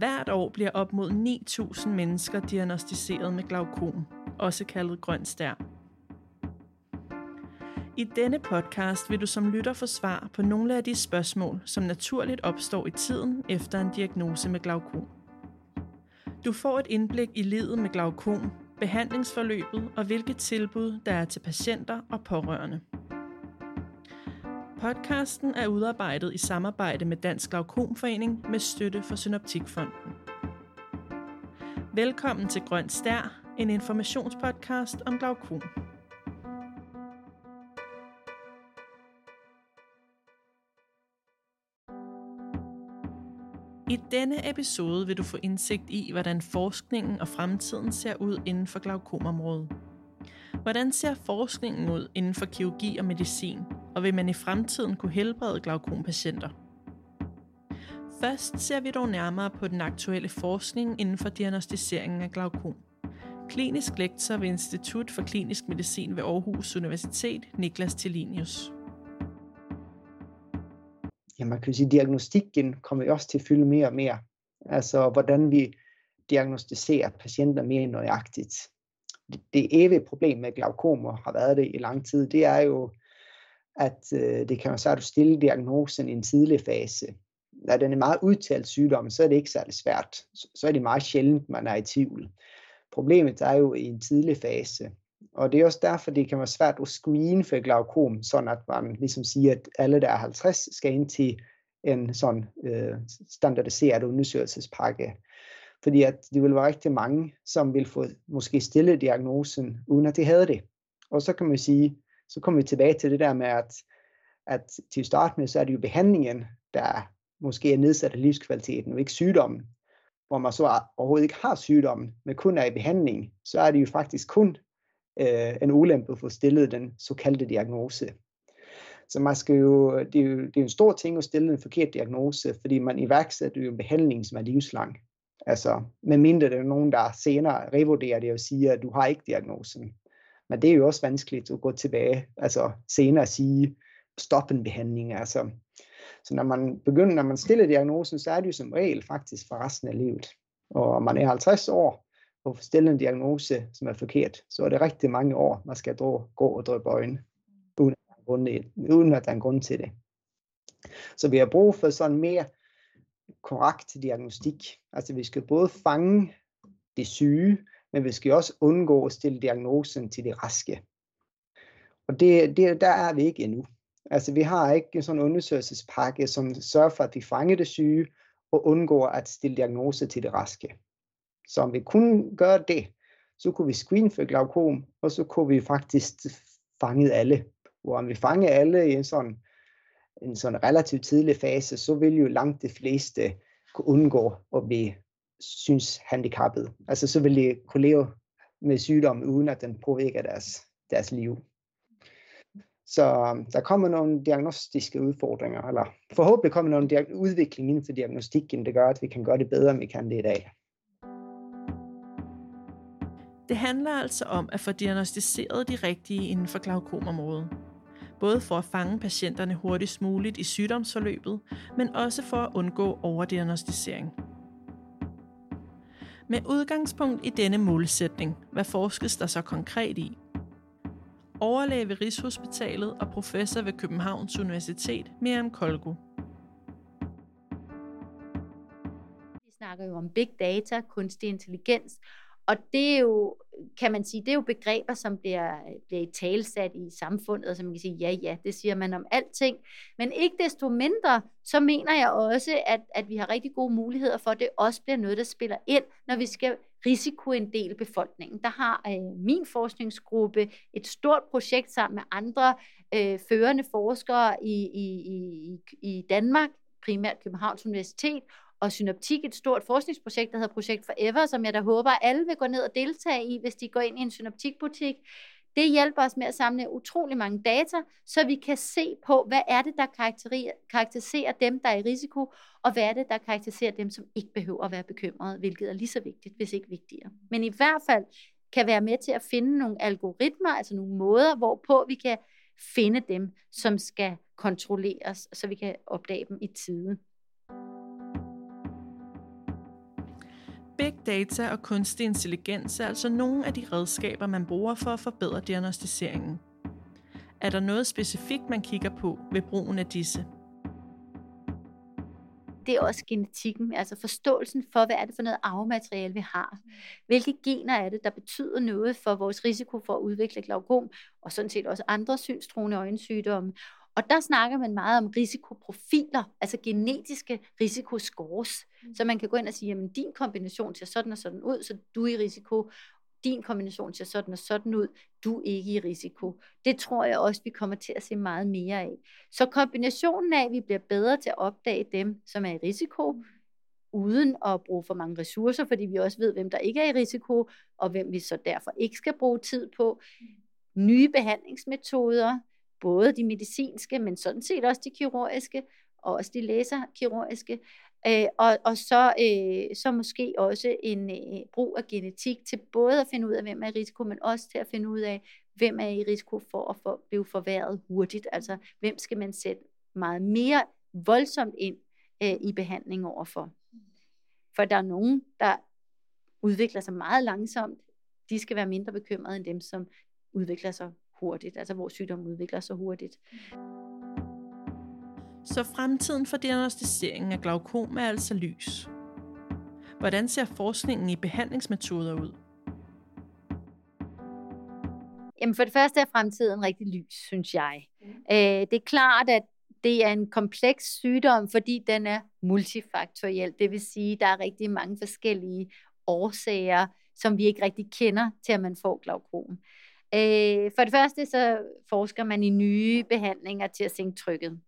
Hvert år bliver op mod 9.000 mennesker diagnostiseret med glaukom, også kaldet grøn stær. I denne podcast vil du som lytter få svar på nogle af de spørgsmål, som naturligt opstår i tiden efter en diagnose med glaukom. Du får et indblik i livet med glaukom, behandlingsforløbet og hvilke tilbud der er til patienter og pårørende. Podcasten er udarbejdet i samarbejde med Dansk Glaukomforening med støtte fra Synoptikfonden. Velkommen til Grøn Stær, en informationspodcast om glaukom. I denne episode vil du få indsigt i, hvordan forskningen og fremtiden ser ud inden for glaukomområdet. Hvordan ser forskningen ud inden for kirurgi og medicin, og vil man i fremtiden kunne helbrede glaukompatienter? Først ser vi dog nærmere på den aktuelle forskning inden for diagnostiseringen af glaukom. Klinisk lektor ved Institut for Klinisk Medicin ved Aarhus Universitet, Niklas Tillinius. Ja, man kan sige, at diagnostikken kommer jo også til at fylde mere og mere. Altså, hvordan vi diagnostiserer patienter mere nøjagtigt det evige problem med glaukomer har været det i lang tid, det er jo, at øh, det kan være svært at stille diagnosen i en tidlig fase. Når den er meget udtalt sygdom, så er det ikke særlig svært. Så er det meget sjældent, man er i tvivl. Problemet er jo i en tidlig fase. Og det er også derfor, det kan være svært at screene for glaukom, sådan at man ligesom siger, at alle, der er 50, skal ind til en sådan øh, standardiseret undersøgelsespakke. Fordi at det vil være rigtig mange, som vil få måske stille diagnosen, uden at de havde det. Og så kan man sige, så kommer vi tilbage til det der med, at, at til start med, så er det jo behandlingen, der måske er nedsat af livskvaliteten, og ikke sygdommen. Hvor man så overhovedet ikke har sygdommen, men kun er i behandling, så er det jo faktisk kun øh, en ulempe at få stillet den såkaldte diagnose. Så man skal jo, det, er jo, det er en stor ting at stille en forkert diagnose, fordi man iværksætter jo en behandling, som er livslang. Altså, medmindre der det er nogen, der senere revurderer det og siger, at du har ikke diagnosen. Men det er jo også vanskeligt at gå tilbage, altså senere at sige, stop en behandling. Altså. Så når man begynder, når man stiller diagnosen, så er det jo som regel faktisk for resten af livet. Og man er 50 år og får en diagnose, som er forkert, så er det rigtig mange år, man skal gå og drøbe øjne, uden at, der grund, uden at der er en grund til det. Så vi har brug for sådan mere korrekt diagnostik. Altså vi skal både fange det syge, men vi skal også undgå at stille diagnosen til de raske. Og det, det, der er vi ikke endnu. Altså vi har ikke sådan en undersøgelsespakke, som sørger for, at vi fanger det syge, og undgår at stille diagnose til det raske. Så om vi kunne gøre det, så kunne vi screen for glaukom, og så kunne vi faktisk fange alle. Hvor om vi fanger alle i en sådan en sådan relativt tidlig fase, så vil jo langt de fleste kunne undgå at blive synshandicappet. Altså så vil de kunne leve med sygdom, uden at den påvirker deres, deres liv. Så øhm, der kommer nogle diagnostiske udfordringer, eller forhåbentlig kommer nogle udvikling inden for diagnostikken, der gør, at vi kan gøre det bedre, end vi kan det i dag. Det handler altså om at få diagnostiseret de rigtige inden for glaukomområdet både for at fange patienterne hurtigst muligt i sygdomsforløbet, men også for at undgå overdiagnostisering. Med udgangspunkt i denne målsætning, hvad forskes der så konkret i? Overlæge ved Rigshospitalet og professor ved Københavns Universitet, Miriam Kolgo. Vi snakker jo om big data, kunstig intelligens, og det er jo, kan man sige, det er jo begreber, som bliver, bliver talsat i samfundet, og som man kan sige, ja, ja, det siger man om alting. Men ikke desto mindre, så mener jeg også, at, at vi har rigtig gode muligheder for, at det også bliver noget, der spiller ind, når vi skal risikoinddele befolkningen. Der har øh, min forskningsgruppe et stort projekt sammen med andre øh, førende forskere i, i, i, i Danmark, primært Københavns Universitet, og Synoptik, et stort forskningsprojekt, der hedder Projekt Forever, som jeg da håber, at alle vil gå ned og deltage i, hvis de går ind i en Synoptikbutik. Det hjælper os med at samle utrolig mange data, så vi kan se på, hvad er det, der karakteriserer dem, der er i risiko, og hvad er det, der karakteriserer dem, som ikke behøver at være bekymrede, hvilket er lige så vigtigt, hvis ikke vigtigere. Men i hvert fald kan være med til at finde nogle algoritmer, altså nogle måder, hvorpå vi kan finde dem, som skal kontrolleres, så vi kan opdage dem i tide. Data og kunstig intelligens er altså nogle af de redskaber, man bruger for at forbedre diagnostiseringen. Er der noget specifikt, man kigger på ved brugen af disse? det er også genetikken, altså forståelsen for, hvad er det for noget arvemateriale, vi har. Hvilke gener er det, der betyder noget for vores risiko for at udvikle glaukom, og sådan set også andre synstruende øjensygdomme. Og der snakker man meget om risikoprofiler, altså genetiske risikoscores. Så man kan gå ind og sige, at din kombination ser sådan og sådan ud, så du er i risiko din kombination ser sådan og sådan ud, du er ikke i risiko. Det tror jeg også, vi kommer til at se meget mere af. Så kombinationen af, at vi bliver bedre til at opdage dem, som er i risiko, uden at bruge for mange ressourcer, fordi vi også ved, hvem der ikke er i risiko, og hvem vi så derfor ikke skal bruge tid på. Nye behandlingsmetoder, både de medicinske, men sådan set også de kirurgiske, og også de laserkirurgiske, Øh, og, og så, øh, så måske også en øh, brug af genetik til både at finde ud af, hvem er i risiko, men også til at finde ud af, hvem er i risiko for at for, blive forværret hurtigt. Altså, hvem skal man sætte meget mere voldsomt ind øh, i behandling overfor. For der er nogen, der udvikler sig meget langsomt. De skal være mindre bekymrede end dem, som udvikler sig hurtigt, altså hvor sygdommen udvikler sig hurtigt. Så fremtiden for diagnostiseringen af glaukom er altså lys. Hvordan ser forskningen i behandlingsmetoder ud? Jamen for det første er fremtiden rigtig lys, synes jeg. Mm. Øh, det er klart, at det er en kompleks sygdom, fordi den er multifaktoriel. Det vil sige, at der er rigtig mange forskellige årsager, som vi ikke rigtig kender til, at man får glaukom. Øh, for det første så forsker man i nye behandlinger til at sænke trykket.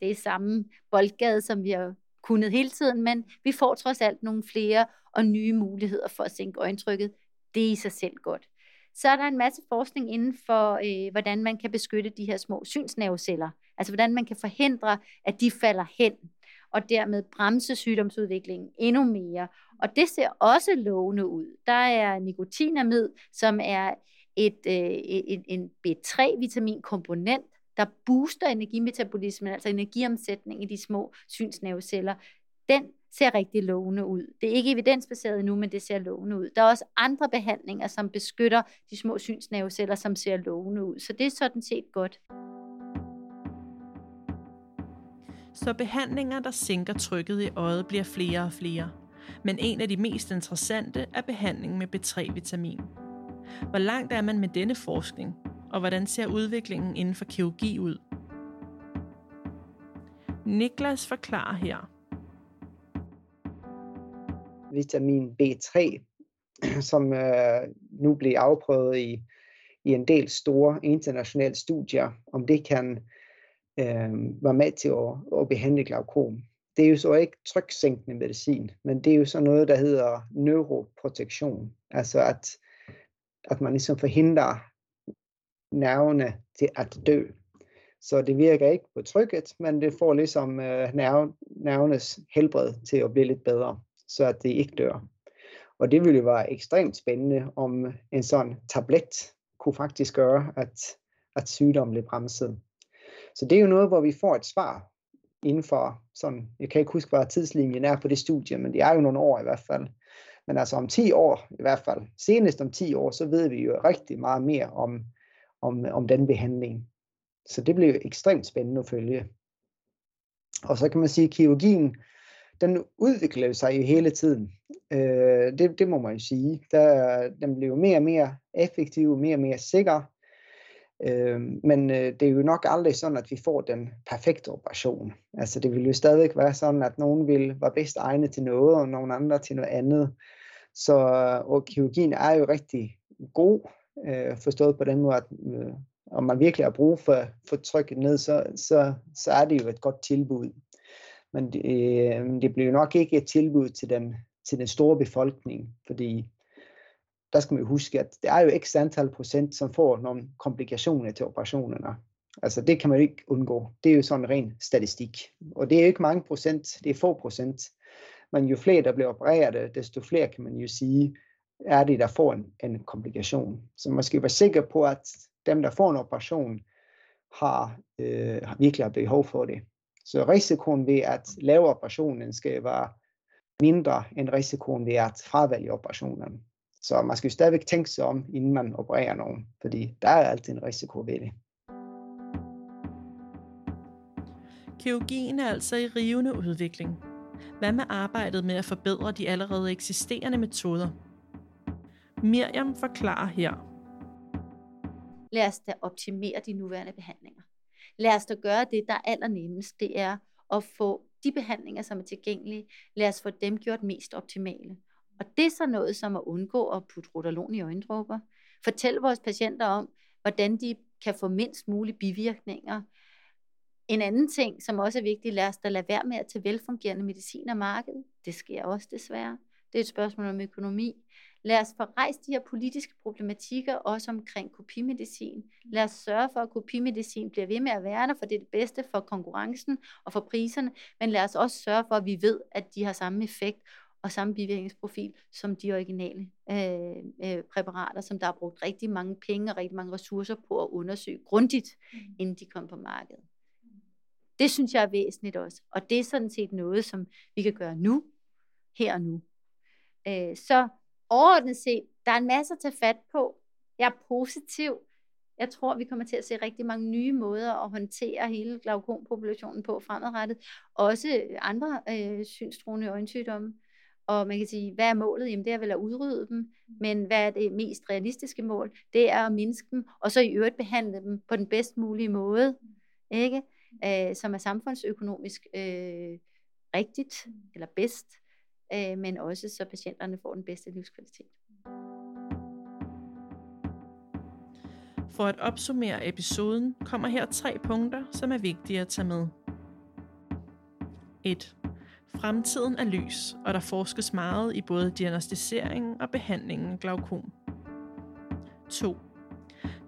Det er samme boldgade, som vi har kunnet hele tiden, men vi får trods alt nogle flere og nye muligheder for at sænke øjentrykket. Det er i sig selv godt. Så er der en masse forskning inden for, øh, hvordan man kan beskytte de her små synsnerveceller. Altså hvordan man kan forhindre, at de falder hen, og dermed bremse sygdomsudviklingen endnu mere. Og det ser også lovende ud. Der er nikotinamid, som er et, øh, en, en B3-vitaminkomponent, der booster energimetabolismen, altså energiomsætning i de små synsnerveceller, den ser rigtig lovende ud. Det er ikke evidensbaseret nu, men det ser lovende ud. Der er også andre behandlinger, som beskytter de små synsnerveceller, som ser lovende ud. Så det er sådan set godt. Så behandlinger, der sænker trykket i øjet, bliver flere og flere. Men en af de mest interessante er behandling med B3-vitamin. Hvor langt er man med denne forskning, og hvordan ser udviklingen inden for kirurgi ud? Niklas forklarer her. Vitamin B3, som øh, nu bliver afprøvet i, i en del store internationale studier, om det kan øh, være med til at, at behandle glaukom. Det er jo så ikke tryksænkende medicin, men det er jo så noget, der hedder neuroprotektion. Altså at, at man ligesom forhindrer nervene til at dø. Så det virker ikke på trykket, men det får ligesom øh, nerve, nervenes helbred til at blive lidt bedre, så at det ikke dør. Og det ville jo være ekstremt spændende, om en sådan tablet kunne faktisk gøre, at, at sygdommen blev bremset. Så det er jo noget, hvor vi får et svar inden for sådan, jeg kan ikke huske, hvad tidslinjen er på det studie, men det er jo nogle år i hvert fald. Men altså om 10 år i hvert fald, senest om 10 år, så ved vi jo rigtig meget mere om om, om den behandling. Så det bliver ekstremt spændende at følge. Og så kan man sige, at kirurgien, den udvikler sig jo hele tiden. Øh, det, det må man jo sige. Der, den bliver jo mere og mere effektiv, mere og mere sikker. Øh, men øh, det er jo nok aldrig sådan, at vi får den perfekte operation. Altså det vil jo stadigvæk være sådan, at nogen vil være bedst egnet til noget, og nogen andre til noget andet. Så øh, og kirurgien er jo rigtig god øh, forstået på den måde, at øh, om man virkelig har brug for, for trykket ned, så, så, så er det jo et godt tilbud. Men det, øh, det bliver nok ikke et tilbud til den, til den store befolkning, fordi der skal man jo huske, at det er jo x antal procent, som får nogle komplikationer til operationerne. Altså det kan man jo ikke undgå. Det er jo sådan en ren statistik. Og det er jo ikke mange procent, det er få procent. Men jo flere, der bliver opereret, desto flere kan man jo sige, er det, der får en, en komplikation. Så man skal være sikker på, at dem, der får en operation, har, øh, har virkelig har behov for det. Så risikoen ved at lave operationen skal være mindre end risikoen ved at fravælge operationen. Så man skal jo stadigvæk tænke sig om, inden man opererer nogen, fordi der er altid en risiko ved det. Kirurgien er altså i rivende udvikling. Hvad med arbejdet med at forbedre de allerede eksisterende metoder? Miriam forklarer her. Lad os da optimere de nuværende behandlinger. Lad os da gøre det, der er allernemmest. Det er at få de behandlinger, som er tilgængelige, lad os få dem gjort mest optimale. Og det er så noget som at undgå at putte rotalon i øjendråber. Fortæl vores patienter om, hvordan de kan få mindst mulige bivirkninger. En anden ting, som også er vigtig, lad os da lade være med at tage velfungerende medicin af markedet. Det sker også desværre. Det er et spørgsmål om økonomi. Lad os få rejst de her politiske problematikker, også omkring kopimedicin. Lad os sørge for, at kopimedicin bliver ved med at være der, for det er det bedste for konkurrencen og for priserne. Men lad os også sørge for, at vi ved, at de har samme effekt og samme bivirkningsprofil som de originale øh, øh, præparater, som der er brugt rigtig mange penge og rigtig mange ressourcer på at undersøge grundigt, mm. inden de kom på markedet. Det synes jeg er væsentligt også. Og det er sådan set noget, som vi kan gøre nu, her og nu. Øh, så overordnet set, der er en masse at tage fat på. Jeg er positiv. Jeg tror, vi kommer til at se rigtig mange nye måder at håndtere hele glaukompopulationen på fremadrettet. Også andre øh, synstruende øjensygdomme. Og man kan sige, hvad er målet? Jamen det er vel at udrydde dem. Men hvad er det mest realistiske mål? Det er at mindske dem, og så i øvrigt behandle dem på den bedst mulige måde. Ikke? Øh, som er samfundsøkonomisk øh, rigtigt, eller bedst øh, men også så patienterne får den bedste livskvalitet. For at opsummere episoden kommer her tre punkter, som er vigtige at tage med. 1. Fremtiden er lys, og der forskes meget i både diagnostiseringen og behandlingen af glaukom. 2.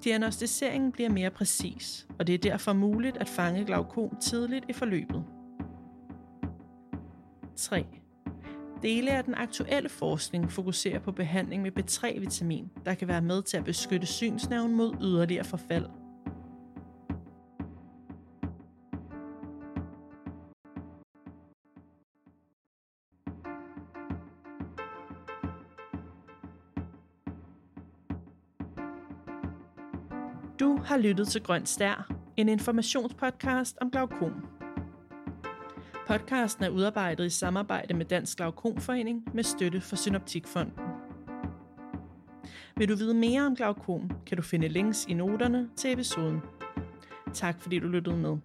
Diagnostiseringen bliver mere præcis, og det er derfor muligt at fange glaukom tidligt i forløbet. 3. Dele af den aktuelle forskning fokuserer på behandling med B3-vitamin, der kan være med til at beskytte synsnerven mod yderligere forfald. Du har lyttet til Grøn Stær, en informationspodcast om glaukom. Podcasten er udarbejdet i samarbejde med Dansk Glaukomforening med støtte fra Synoptikfonden. Vil du vide mere om glaukom, kan du finde links i noterne til episoden. Tak fordi du lyttede med.